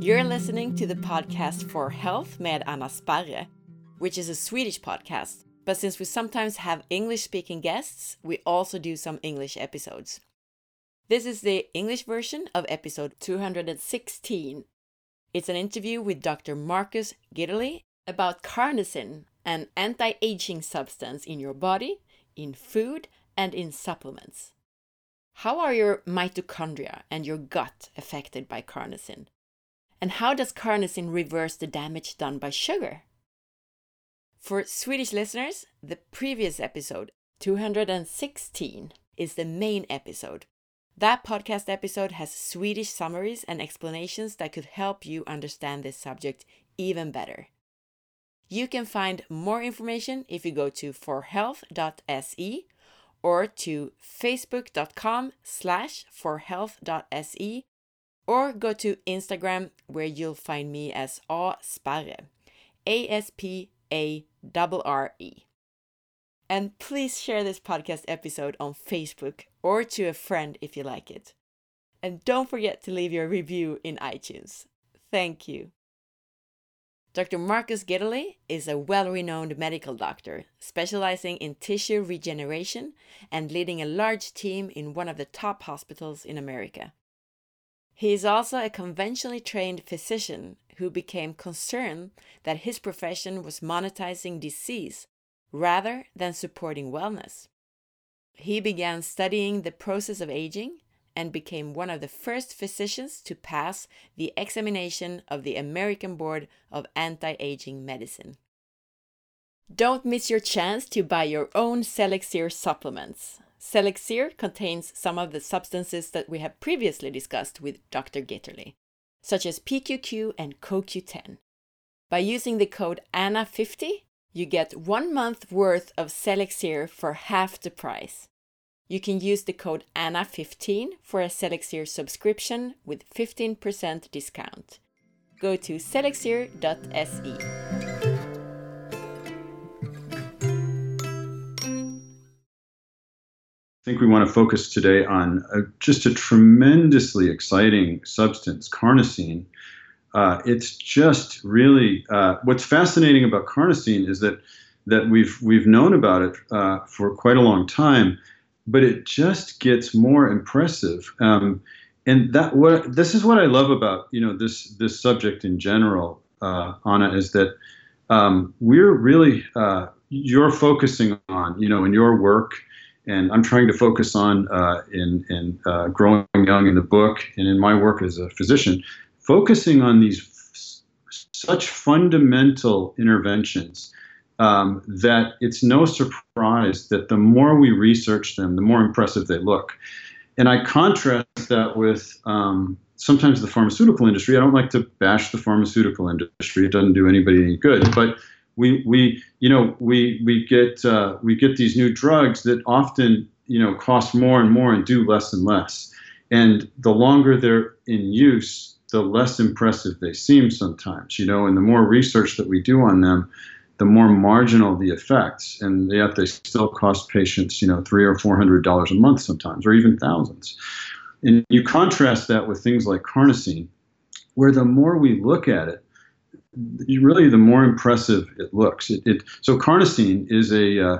You're listening to the podcast For Health med Anna Sparre, which is a Swedish podcast. But since we sometimes have English speaking guests, we also do some English episodes. This is the English version of episode 216. It's an interview with Dr. Marcus Gitterle about carnosine, an anti aging substance in your body, in food, and in supplements. How are your mitochondria and your gut affected by carnosine? And how does carnosine reverse the damage done by sugar? For Swedish listeners, the previous episode, 216, is the main episode that podcast episode has Swedish summaries and explanations that could help you understand this subject even better. You can find more information if you go to forhealth.se or to facebook.com slash forhealth.se or go to Instagram where you'll find me as A Sparre, A-S-P-A-R-R-E. And please share this podcast episode on Facebook or to a friend if you like it. And don't forget to leave your review in iTunes. Thank you. Dr. Marcus Gitterle is a well renowned medical doctor specializing in tissue regeneration and leading a large team in one of the top hospitals in America. He is also a conventionally trained physician who became concerned that his profession was monetizing disease rather than supporting wellness. He began studying the process of aging and became one of the first physicians to pass the examination of the American Board of Anti Aging Medicine. Don't miss your chance to buy your own Selexir supplements. Selexir contains some of the substances that we have previously discussed with Dr. Gitterle, such as PQQ and CoQ10. By using the code ANNA50, you get one month worth of Selexir for half the price. You can use the code ANNA15 for a Selexir subscription with 15% discount. Go to selexir.se. I think we want to focus today on a, just a tremendously exciting substance, carnosine, uh, it's just really uh, what's fascinating about carnosine is that that we've we've known about it uh, for quite a long time, but it just gets more impressive. Um, and that what this is what I love about you know this this subject in general, uh, Anna, is that um, we're really uh, you're focusing on you know in your work and I'm trying to focus on uh, in in uh, growing young in the book and in my work as a physician focusing on these f- such fundamental interventions um, that it's no surprise that the more we research them, the more impressive they look. And I contrast that with um, sometimes the pharmaceutical industry. I don't like to bash the pharmaceutical industry; it doesn't do anybody any good. But we, we, you know, we we get uh, we get these new drugs that often you know cost more and more and do less and less. And the longer they're in use, the less impressive they seem sometimes, you know, and the more research that we do on them, the more marginal the effects, and yet they still cost patients, you know, three or four hundred dollars a month sometimes, or even thousands. And you contrast that with things like carnosine, where the more we look at it, really the more impressive it looks. It, it so carnosine is a uh,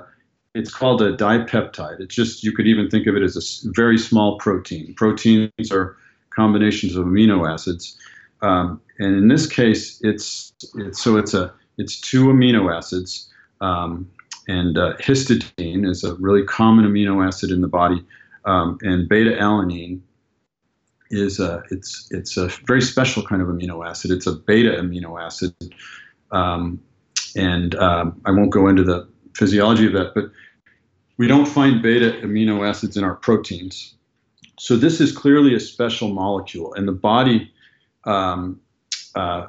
it's called a dipeptide. It's just you could even think of it as a very small protein. Proteins are combinations of amino acids. Um, and in this case, it's, it's so it's a it's two amino acids, um, and uh, histidine is a really common amino acid in the body, um, and beta alanine is a it's it's a very special kind of amino acid. It's a beta amino acid, um, and um, I won't go into the physiology of that, but we don't find beta amino acids in our proteins. So this is clearly a special molecule, and the body um, uh,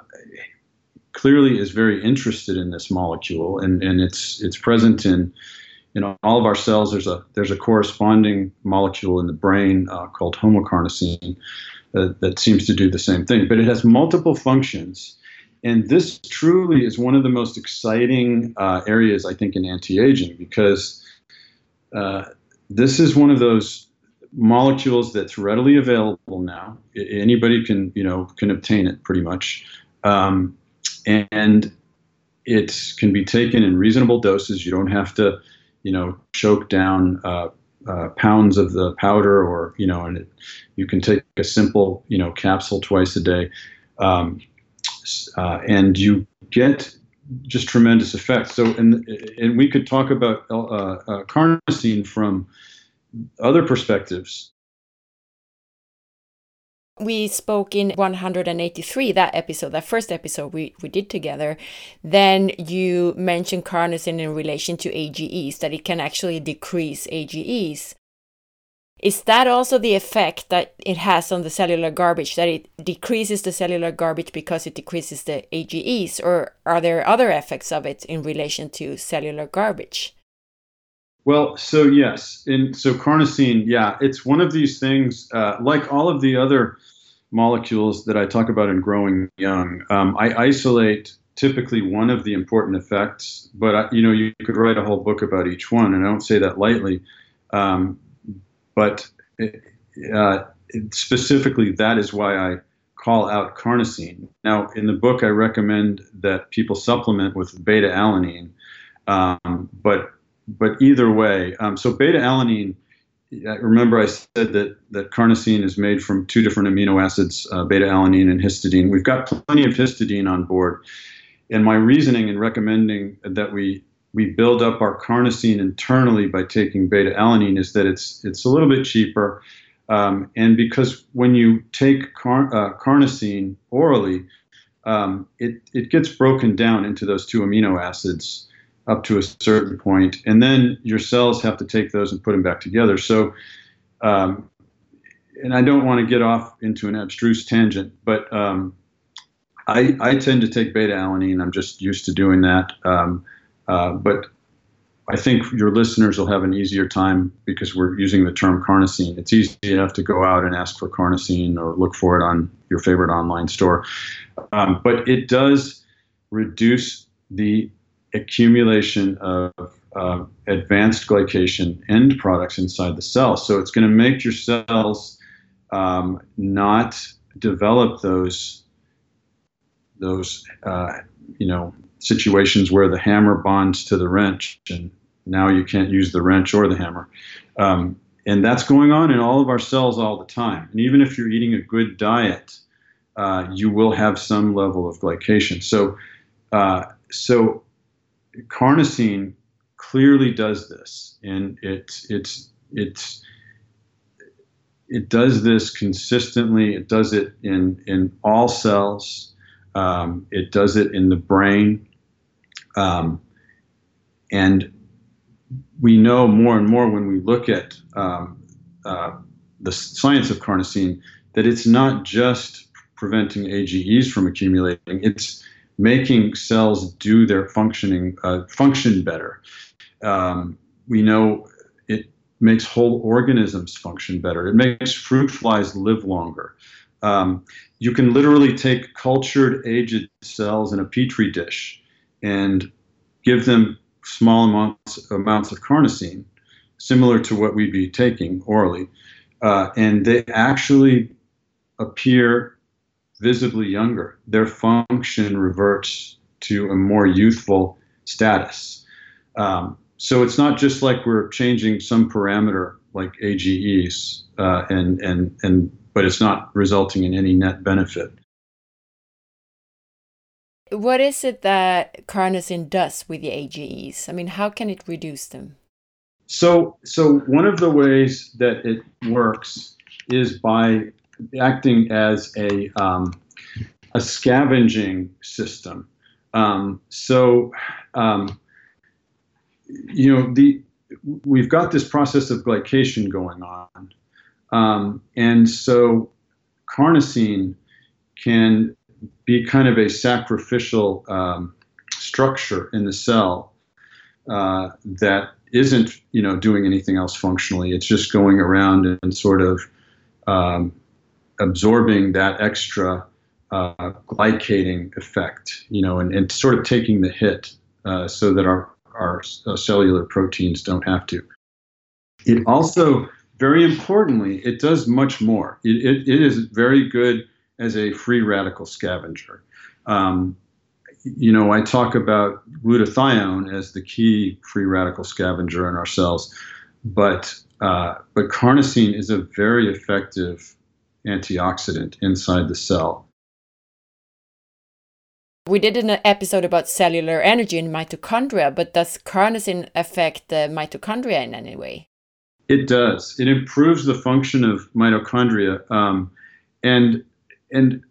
clearly is very interested in this molecule, and, and it's it's present in in all of our cells. There's a there's a corresponding molecule in the brain uh, called homocarnosine uh, that seems to do the same thing, but it has multiple functions. And this truly is one of the most exciting uh, areas, I think, in anti-aging because uh, this is one of those molecules that's readily available now. Anybody can, you know, can obtain it pretty much, um, and it can be taken in reasonable doses. You don't have to, you know, choke down uh, uh, pounds of the powder, or you know, and it, you can take a simple, you know, capsule twice a day, um, uh, and you get just tremendous effects. So, and and we could talk about uh, uh, carnosine from other perspectives. We spoke in 183, that episode, that first episode we, we did together. Then you mentioned carnosine in relation to AGEs, that it can actually decrease AGEs. Is that also the effect that it has on the cellular garbage, that it decreases the cellular garbage because it decreases the AGEs, or are there other effects of it in relation to cellular garbage? Well, so yes, and so carnosine, yeah, it's one of these things. Uh, like all of the other molecules that I talk about in Growing Young, um, I isolate typically one of the important effects, but I, you know, you could write a whole book about each one, and I don't say that lightly. Um, but uh, specifically, that is why I call out carnosine. Now, in the book, I recommend that people supplement with beta alanine, um, but but either way, um, so beta alanine. Remember, I said that that carnosine is made from two different amino acids, uh, beta alanine and histidine. We've got plenty of histidine on board, and my reasoning in recommending that we we build up our carnosine internally by taking beta alanine is that it's it's a little bit cheaper, um, and because when you take car, uh, carnosine orally, um, it it gets broken down into those two amino acids up to a certain point, and then your cells have to take those and put them back together. So, um, and I don't want to get off into an abstruse tangent, but um, I, I, tend to take beta alanine. I'm just used to doing that. Um, uh, but I think your listeners will have an easier time because we're using the term carnosine. It's easy enough to go out and ask for carnosine or look for it on your favorite online store. Um, but it does reduce the accumulation of uh, advanced glycation end products inside the cell. So it's going to make your cells um, not develop those those uh, you know situations where the hammer bonds to the wrench and now you can't use the wrench or the hammer. Um, and that's going on in all of our cells all the time. And even if you're eating a good diet, uh, you will have some level of glycation. So, uh, so carnosine clearly does this, and it's it's it's it does this consistently. It does it in in all cells. Um, it does it in the brain, um, and we know more and more when we look at um, uh, the science of carnosine that it's not just preventing AGEs from accumulating. It's making cells do their functioning uh, function better. Um, we know it makes whole organisms function better. It makes fruit flies live longer. Um, you can literally take cultured aged cells in a petri dish and give them small amounts amounts of carnosine, similar to what we'd be taking orally, uh, and they actually appear visibly younger. Their function reverts to a more youthful status. Um, so it's not just like we're changing some parameter like AGEs, uh, and and and but it's not resulting in any net benefit. What is it that carnosine does with the AGEs? I mean, how can it reduce them? So, so one of the ways that it works is by acting as a um, a scavenging system. Um, so, um, you know, the we've got this process of glycation going on, um, and so carnosine can be kind of a sacrificial um, structure in the cell uh, that isn't, you know, doing anything else functionally. It's just going around and sort of um, absorbing that extra uh, glycating effect, you know, and, and sort of taking the hit uh, so that our, our uh, cellular proteins don't have to. It also, very importantly, it does much more. It, it, it is very good as a free radical scavenger. Um, you know, I talk about glutathione as the key free radical scavenger in our cells, but uh, but carnosine is a very effective antioxidant inside the cell. We did an episode about cellular energy in mitochondria, but does carnosine affect the mitochondria in any way? It does. It improves the function of mitochondria, um, and and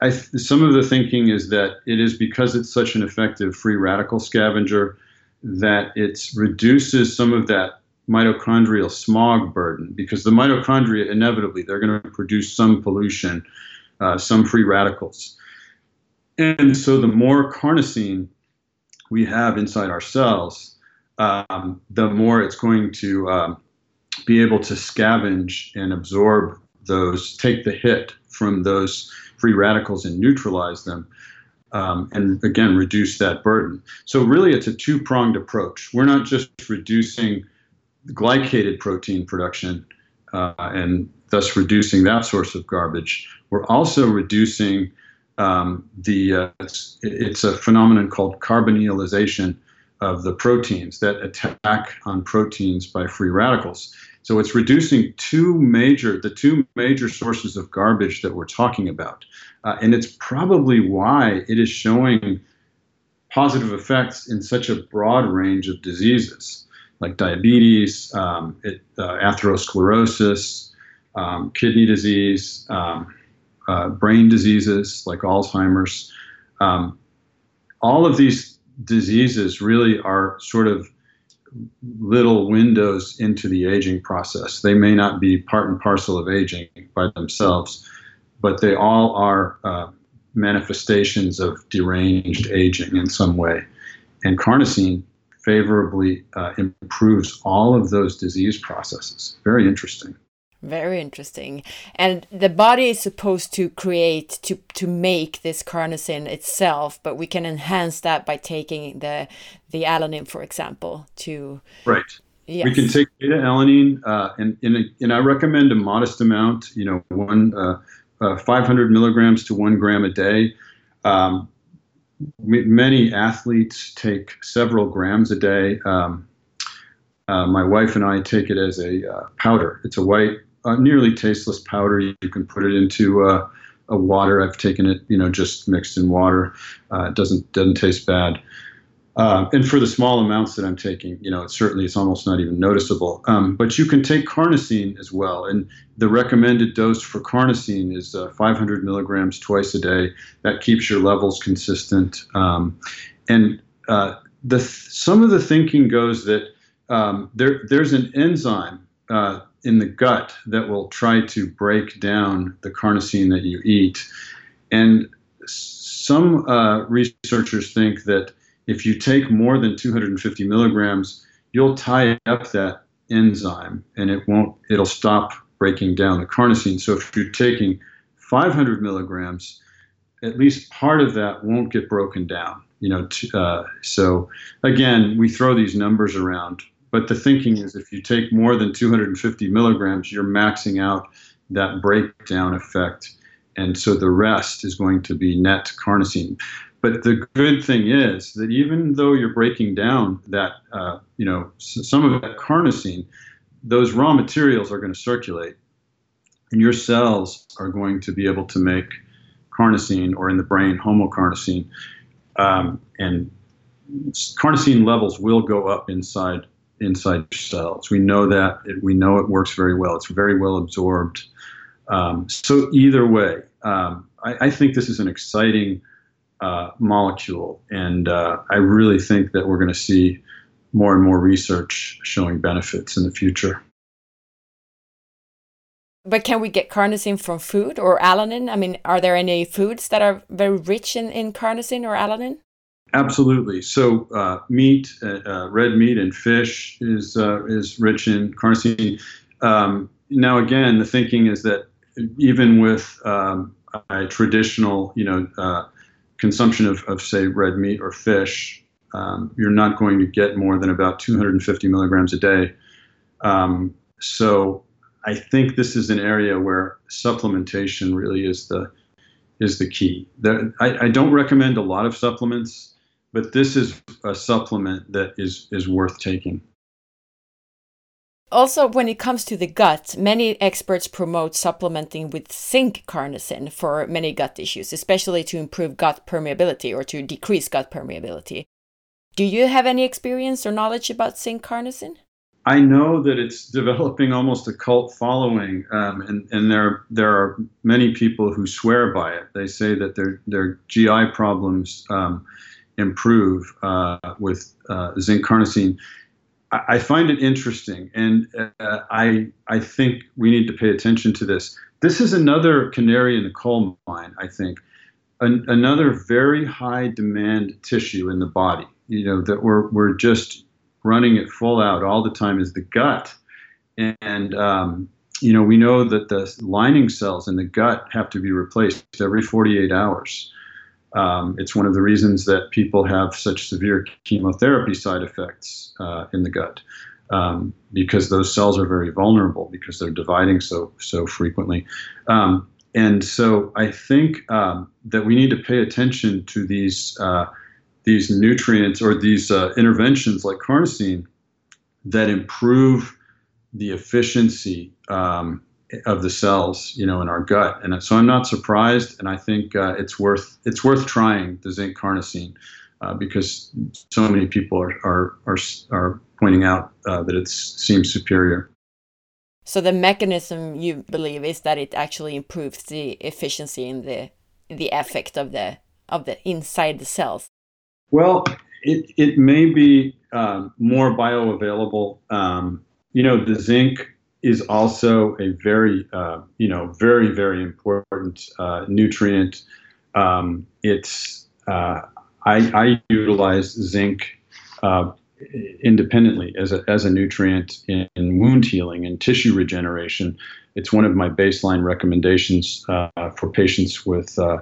I, some of the thinking is that it is because it's such an effective free radical scavenger that it reduces some of that mitochondrial smog burden because the mitochondria inevitably they're going to produce some pollution, uh, some free radicals. And so the more carnosine we have inside our cells, um, the more it's going to um, be able to scavenge and absorb those, take the hit from those free radicals and neutralize them. Um, and again, reduce that burden. So, really, it's a two pronged approach. We're not just reducing glycated protein production uh, and thus reducing that source of garbage. We're also reducing um, the, uh, it's, it's, a phenomenon called carbonylation of the proteins that attack on proteins by free radicals. So it's reducing two major, the two major sources of garbage that we're talking about. Uh, and it's probably why it is showing positive effects in such a broad range of diseases like diabetes, um, it, uh, atherosclerosis, um, kidney disease, um, uh, brain diseases like Alzheimer's. Um, all of these diseases really are sort of little windows into the aging process. They may not be part and parcel of aging by themselves, but they all are uh, manifestations of deranged aging in some way. And carnosine favorably uh, improves all of those disease processes. Very interesting. Very interesting. And the body is supposed to create to to make this carnosine itself, but we can enhance that by taking the the alanine, for example, to right. Yes. We can take beta alanine, uh, and, and and I recommend a modest amount. You know, one uh, uh, 500 milligrams to one gram a day. Um, many athletes take several grams a day. Um, uh, my wife and I take it as a uh, powder. It's a white, uh, nearly tasteless powder. You, can put it into uh, a water. I've taken it, you know, just mixed in water. Uh, it doesn't doesn't taste bad. Uh, and for the small amounts that I'm taking, you know, it certainly it's almost not even noticeable. Um, but you can take carnosine as well, and the recommended dose for carnosine is uh, 500 milligrams twice a day. That keeps your levels consistent. Um, and uh, the some of the thinking goes that um, there there's an enzyme uh, in the gut that will try to break down the carnosine that you eat, and some uh, researchers think that if you take more than 250 milligrams, you'll tie up that enzyme and it won't, it'll stop breaking down the carnosine. So if you're taking 500 milligrams, at least part of that won't get broken down. You know, uh, so again, we throw these numbers around, but the thinking is if you take more than 250 milligrams, you're maxing out that breakdown effect, and so the rest is going to be net carnosine. But the good thing is that even though you're breaking down that, uh, you know, some of that carnosine, those raw materials are going to circulate, and your cells are going to be able to make carnosine, or in the brain, homocarnosine, um, and carnosine levels will go up inside inside cells. We know that. It, we know it works very well. It's very well absorbed. Um, so either way, um, I, I, think this is an exciting uh, molecule. And uh, I really think that we're going to see more and more research showing benefits in the future. But can we get carnosine from food or alanine? I mean, are there any foods that are very rich in, in carnosine or alanine? Absolutely. So, uh, meat, uh, uh, red meat, and fish is uh, is rich in carnosine. Um, now, again, the thinking is that even with um, by traditional, you know, uh, consumption of, of, say, red meat or fish, um, you're not going to get more than about 250 milligrams a day. Um, so I think this is an area where supplementation really is the is the key. There, I, I don't recommend a lot of supplements, but this is a supplement that is is worth taking. Also, when it comes to the gut, many experts promote supplementing with zinc carnosine for many gut issues, especially to improve gut permeability or to decrease gut permeability. Do you have any experience or knowledge about zinc carnosine? I know that it's developing almost a cult following, um, and, and there there are many people who swear by it. They say that their their GI problems um, improve uh, with uh, zinc carnosine. I find it interesting, and uh, I I think we need to pay attention to this. This is another canary in the coal mine. I think An, another very high demand tissue in the body. You know that we're we're just running it full out all the time is the gut, and um, you know we know that the lining cells in the gut have to be replaced every 48 hours. Um, it's one of the reasons that people have such severe chemotherapy side effects uh, in the gut um, because those cells are very vulnerable because they're dividing so so frequently. Um, and so I think um, that we need to pay attention to these uh, these nutrients or these uh, interventions like carnosine that improve the efficiency um, of the cells, you know, in our gut. And so I'm not surprised, and I think uh, it's worth it's worth trying the zinc carnosine uh, because so many people are are are, are pointing out uh, that it seems superior. So the mechanism you believe is that it actually improves the efficiency in the the effect of the of the inside the cells. Well, it it may be um, more bioavailable. Um, you know, the zinc is also a very, uh, you know, very, very important uh, nutrient. Um, it's uh, I, I, utilize zinc uh, independently as a, as a nutrient in, in, wound healing and tissue regeneration. It's one of my baseline recommendations uh, for patients with uh,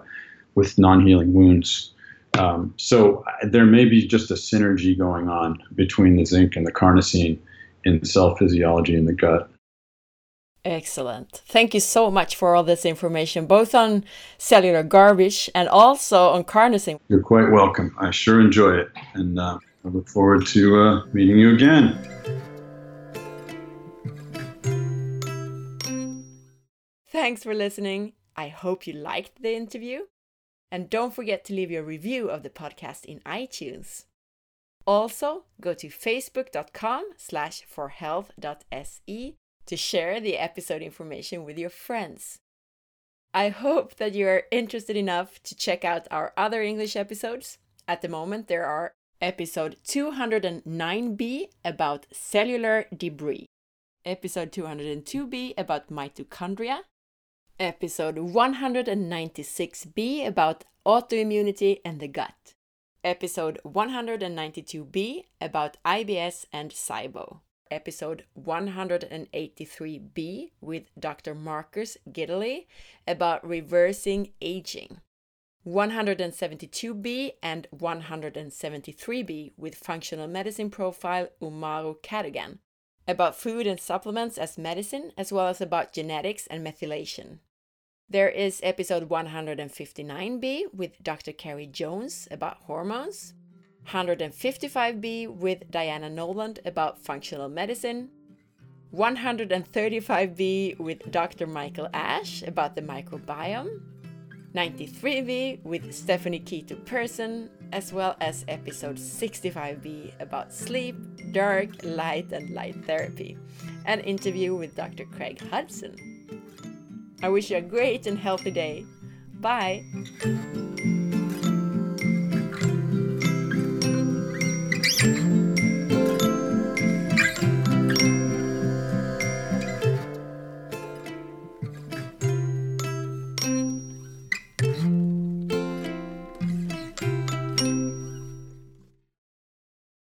with non-healing wounds. Um, so there may be just a synergy going on between the zinc and the carnosine in cell physiology in the gut. Excellent. Thank you so much for all this information, both on cellular garbage and also on carnosine. You're quite welcome. I sure enjoy it, and uh, I look forward to uh, meeting you again. Thanks for listening. I hope you liked the interview. And don't forget to leave your review of the podcast in iTunes. Also, go to facebook.com slash forhealth.se to share the episode information with your friends. I hope that you are interested enough to check out our other English episodes. At the moment, there are episode 209b about cellular debris, episode 202b about mitochondria, episode 196b about autoimmunity and the gut, episode 192b about IBS and SIBO episode 183b with Dr. Marcus Gitterle about reversing aging. 172b and 173b with functional medicine profile Umahro Cadogan about food and supplements as medicine, as well as about genetics and methylation. There is episode 159b with Dr. Carrie Jones about hormones. 155B with Diana Noland about functional medicine, 135B with Dr. Michael Ash about the microbiome, 93B with Stephanie Keto Person, as well as episode 65B about sleep, dark, light, and light therapy, an interview with Dr. Craig Hudson. I wish you a great and healthy day. Bye!